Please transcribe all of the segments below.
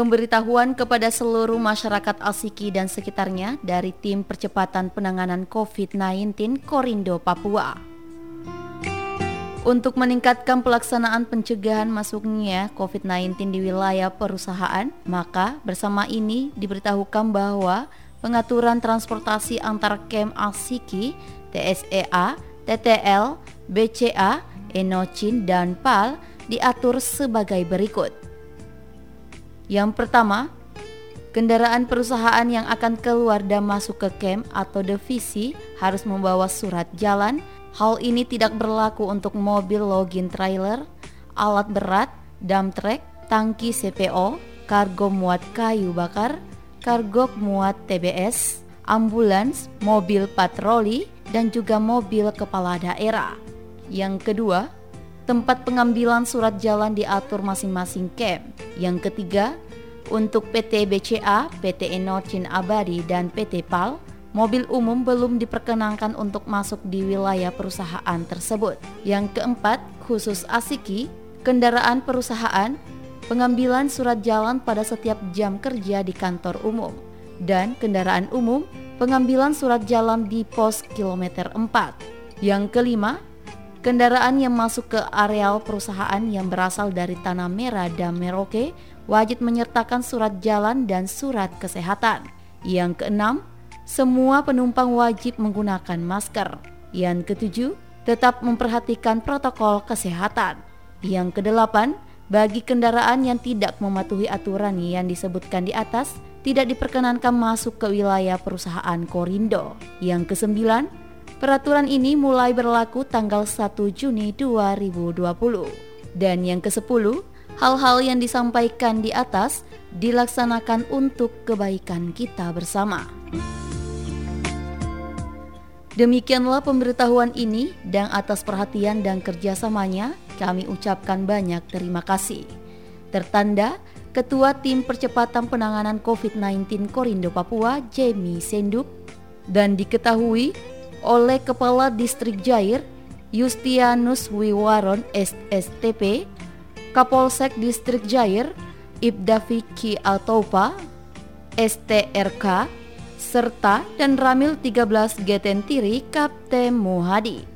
Pemberitahuan kepada seluruh masyarakat Alsiki dan sekitarnya dari Tim Percepatan Penanganan COVID-19 Korindo Papua. Untuk meningkatkan pelaksanaan pencegahan masuknya COVID-19 di wilayah perusahaan, maka bersama ini diberitahukan bahwa pengaturan transportasi antar kem Alsiki, TSEA, TTL, BCA, Enocin, dan PAL diatur sebagai berikut. Yang pertama, kendaraan perusahaan yang akan keluar dan masuk ke camp atau divisi harus membawa surat jalan. Hal ini tidak berlaku untuk mobil login trailer, alat berat, dump truck, tangki CPO, kargo muat kayu bakar, kargo muat TBS, ambulans, mobil patroli, dan juga mobil kepala daerah. Yang kedua, tempat pengambilan surat jalan diatur masing-masing camp. Yang ketiga, untuk PT BCA, PT Enocin Abadi, dan PT PAL, mobil umum belum diperkenankan untuk masuk di wilayah perusahaan tersebut. Yang keempat, khusus Asiki, kendaraan perusahaan, pengambilan surat jalan pada setiap jam kerja di kantor umum, dan kendaraan umum, pengambilan surat jalan di pos kilometer 4. Yang kelima, Kendaraan yang masuk ke areal perusahaan yang berasal dari Tanah Merah dan Merauke wajib menyertakan surat jalan dan surat kesehatan. Yang keenam, semua penumpang wajib menggunakan masker. Yang ketujuh, tetap memperhatikan protokol kesehatan. Yang kedelapan, bagi kendaraan yang tidak mematuhi aturan yang disebutkan di atas, tidak diperkenankan masuk ke wilayah perusahaan Korindo. Yang kesembilan, Peraturan ini mulai berlaku tanggal 1 Juni 2020. Dan yang ke-10, hal-hal yang disampaikan di atas dilaksanakan untuk kebaikan kita bersama. Demikianlah pemberitahuan ini dan atas perhatian dan kerjasamanya kami ucapkan banyak terima kasih. Tertanda Ketua Tim Percepatan Penanganan COVID-19 Korindo Papua, Jamie Senduk, dan diketahui oleh Kepala Distrik Jair Yustianus Wiwaron SSTP, Kapolsek Distrik Jair Ibda Vicky Altopa, STRK, serta dan Ramil 13 Getentiri Kapten Muhadi.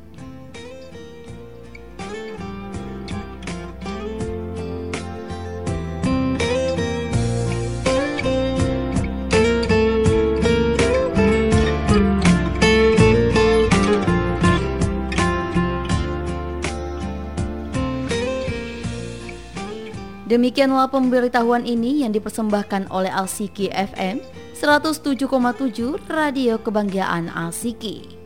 Demikianlah pemberitahuan ini yang dipersembahkan oleh Alsiki FM 107,7 Radio Kebanggaan Alsiki.